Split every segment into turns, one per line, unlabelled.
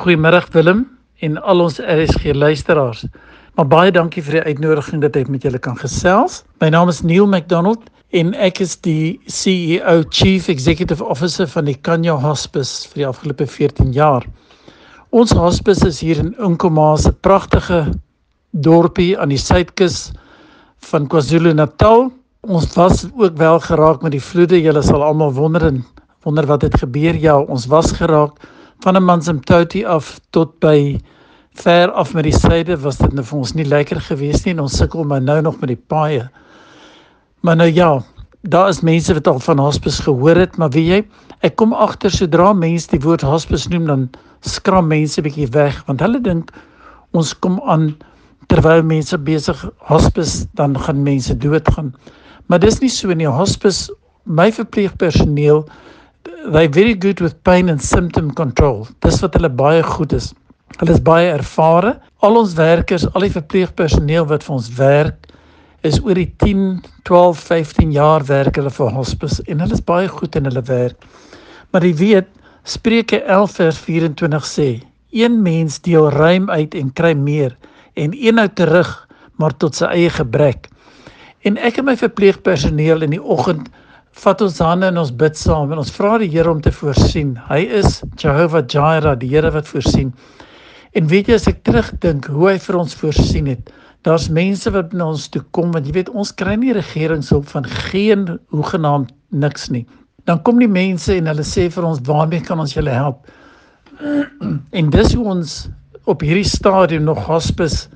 Goeiemôre Willem en al ons RSG luisteraars. Maar baie dankie vir die uitnodiging dat ek met julle kan gesels. My naam is Neil McDonald en ek is die CEO Chief Executive Officer van die Kanya Hospice vir die afgelope 14 jaar. Ons hospice is hier in Inkomaas, 'n pragtige dorpie aan die suidkus van KwaZulu-Natal. Ons was ook wel geraak met die vloede. Julle sal almal wonder en wonder wat het gebeur. Ja, ons was geraak van 'n Manzimtoti af tot by ver af met die suide was dit nou vir ons nie lekker geweest nie en ons sukkel maar nou nog met die paaie. Maar nou ja, daar is mense wat al van hospice gehoor het, maar weet jy, ek kom agter sodra mense die woord hospice noem dan skram mense bietjie weg want hulle dink ons kom aan terwyl mense besig hospice dan gaan mense doodgaan. Maar dis nie so nie. Hospice my verpleegpersoneel they very good with pain and symptom control. Dis wat hulle baie goed is. Hulle is baie ervare. Al ons werkers, al die verpleegpersoneel wat vir ons werk, is oor die 10, 12, 15 jaar werk hulle vir hospice en hulle is baie goed in hulle werk. Maar jy weet, Spreuke 11 vers 24 sê: Een mens deel ruim uit en kry meer en een hou terug maar tot sy eie gebrek. En ek en my verpleegpersoneel in die oggend vat ons hande en ons bid saam en ons vra die Here om te voorsien. Hy is Jehovah Jireh, die Here wat voorsien. En weet jy as ek terugdink hoe hy vir ons voorsien het, daar's mense wat na ons toe kom want jy weet ons kry nie regeringshulp van geen hoegenaamd niks nie. Dan kom die mense en hulle sê vir ons waarmee kan ons julle help? En dis hoe ons op hierdie stadium nog hospice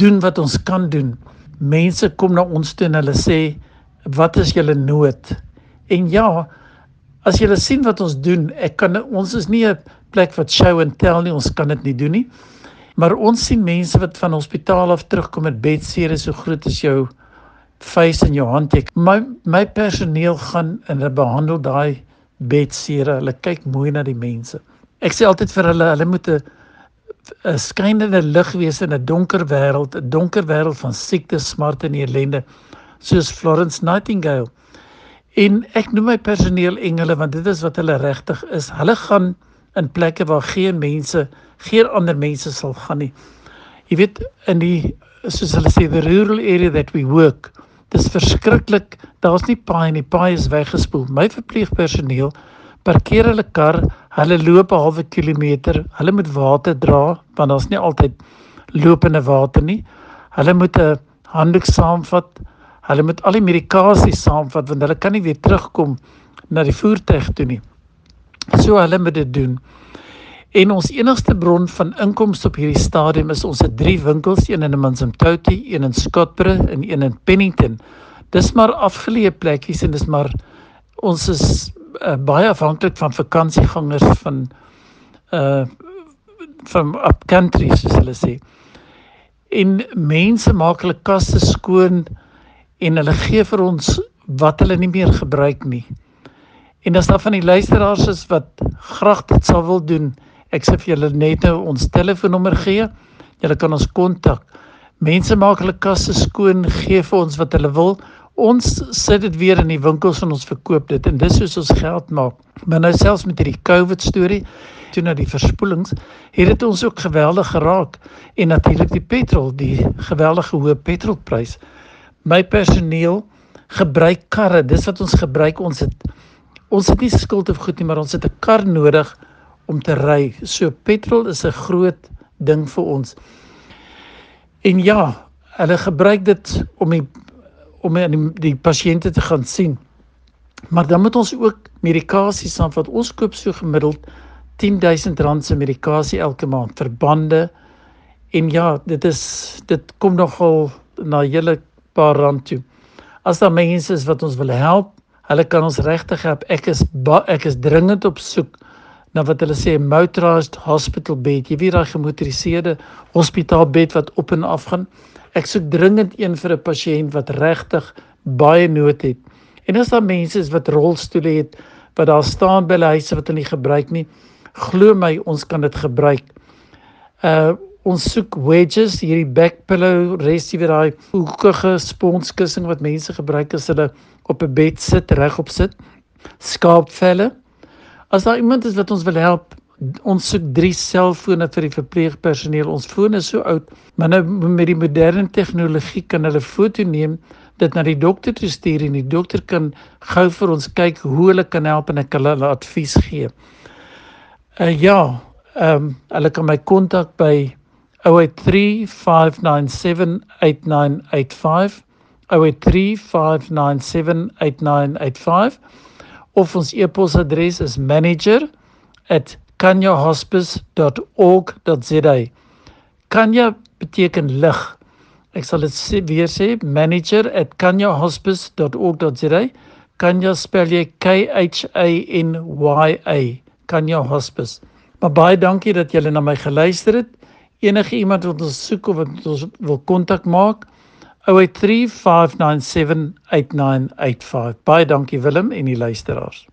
doen wat ons kan doen. Mense kom na ons toe en hulle sê wat is julle nood? En ja, as jy sien wat ons doen, ek kan ons is nie 'n plek wat show and tell nie, ons kan dit nie doen nie. Maar ons sien mense wat van hospitaal af terugkom met bedsere so groot as jou face en jou handtek. My my personeel gaan en hulle behandel daai bedsere. Hulle kyk mooi na die mense. Ek sê altyd vir hulle, hulle moet 'n 'n skynende lig wees in 'n donker wêreld, 'n donker wêreld van siekte, smart en ellende, soos Florence Nightingale. En ek noem my personeel engele want dit is wat hulle regtig is. Hulle gaan in plekke waar geen mense, geen ander mense sal gaan nie. Jy weet in die soos hulle sê the rural area that we work. Dis verskriklik. Daar's nie paai nie. Paai is weggespoel. My verpleegpersoneel parkeer hulle kar, hulle loop 'n halwe kilometer. Hulle moet water dra want daar's nie altyd lopende water nie. Hulle moet 'n handdoek saamvat. Hulle moet al die medikasie saamvat want hulle kan nie weer terugkom na die voertuig toe nie. So hulle moet dit doen. En ons enigste bron van inkomste op hierdie stadium is ons het drie winkels, een in Manzimtoti, een in Scottsboro en een in Pennington. Dis maar afgeleë plekkies en dis maar ons is uh, baie afhanklik van vakansiegangers van uh van up country soos hulle sê. En mense maak hulle kaste skoon en hulle gee vir ons wat hulle nie meer gebruik nie. En as daar van die luisteraars is wat graag dit sou wil doen, ek sê vir julle net nou ons telefoonnommer gee. Julle kan ons kontak. Mense maak hulle kasse skoon, gee vir ons wat hulle wil. Ons sit dit weer in die winkels en ons verkoop dit en dis hoe ons geld maak. Maar nou selfs met hierdie COVID storie, toe na die verspoelings, het dit ons ook geweldig geraak en natuurlik die petrol, die geweldige hoë petrolprys my personeel gebruik karre. Dis wat ons gebruik. Ons het ons het nie skuld of goed nie, maar ons het 'n kar nodig om te ry. So petrol is 'n groot ding vir ons. En ja, hulle gebruik dit om die om die, die pasiënte te gaan sien. Maar dan moet ons ook medikasie saam wat ons koop so gemiddeld 10000 rand se medikasie elke maand vir bande. En ja, dit is dit kom nogal na julle paar rand toe. As daar mense is wat ons wil help, hulle kan ons regtig help. Ek is ek is dringend op soek na wat hulle sê motorized hospital bed. Jy weet daai gemotoriseerde hospitaalbed wat op en af gaan. Ek soek dringend een vir 'n pasiënt wat regtig baie nood het. En as daar mense is wat rolstoele het wat daar staan by hulle huise wat hulle nie gebruik nie, glo my, ons kan dit gebruik. Uh ons soek wedges, hierdie back pillow, restie weer daai hoekige sponskussing wat mense gebruik as hulle op 'n bed sit, regop sit. Skaapvelle. As daar iemand is wat ons wil help, Ons soek 3 selfone vir die verpleegpersoneel. Ons fone is so oud, maar nou met die moderne tegnologie kan hulle foto neem, dit na die dokter toe stuur en die dokter kan gou vir ons kyk hoe hulle kan help en ek hulle advies gee. Uh ja, ehm um, hulle kan my kontak by 0835978985 0835978985 of ons e-posadres is manager@kanyahospice.org.za. Kanya beteken lig. Ek sal dit sê, weer sê manager@kanyahospice.org.za. Kanya spel jy K H A N Y A. Kanya Hospice. Maar baie dankie dat julle na my geluister het. Enige iemand wat ons soek of wat ons wil kontak maak 0835978985. Baie dankie Willem en die luisteraars.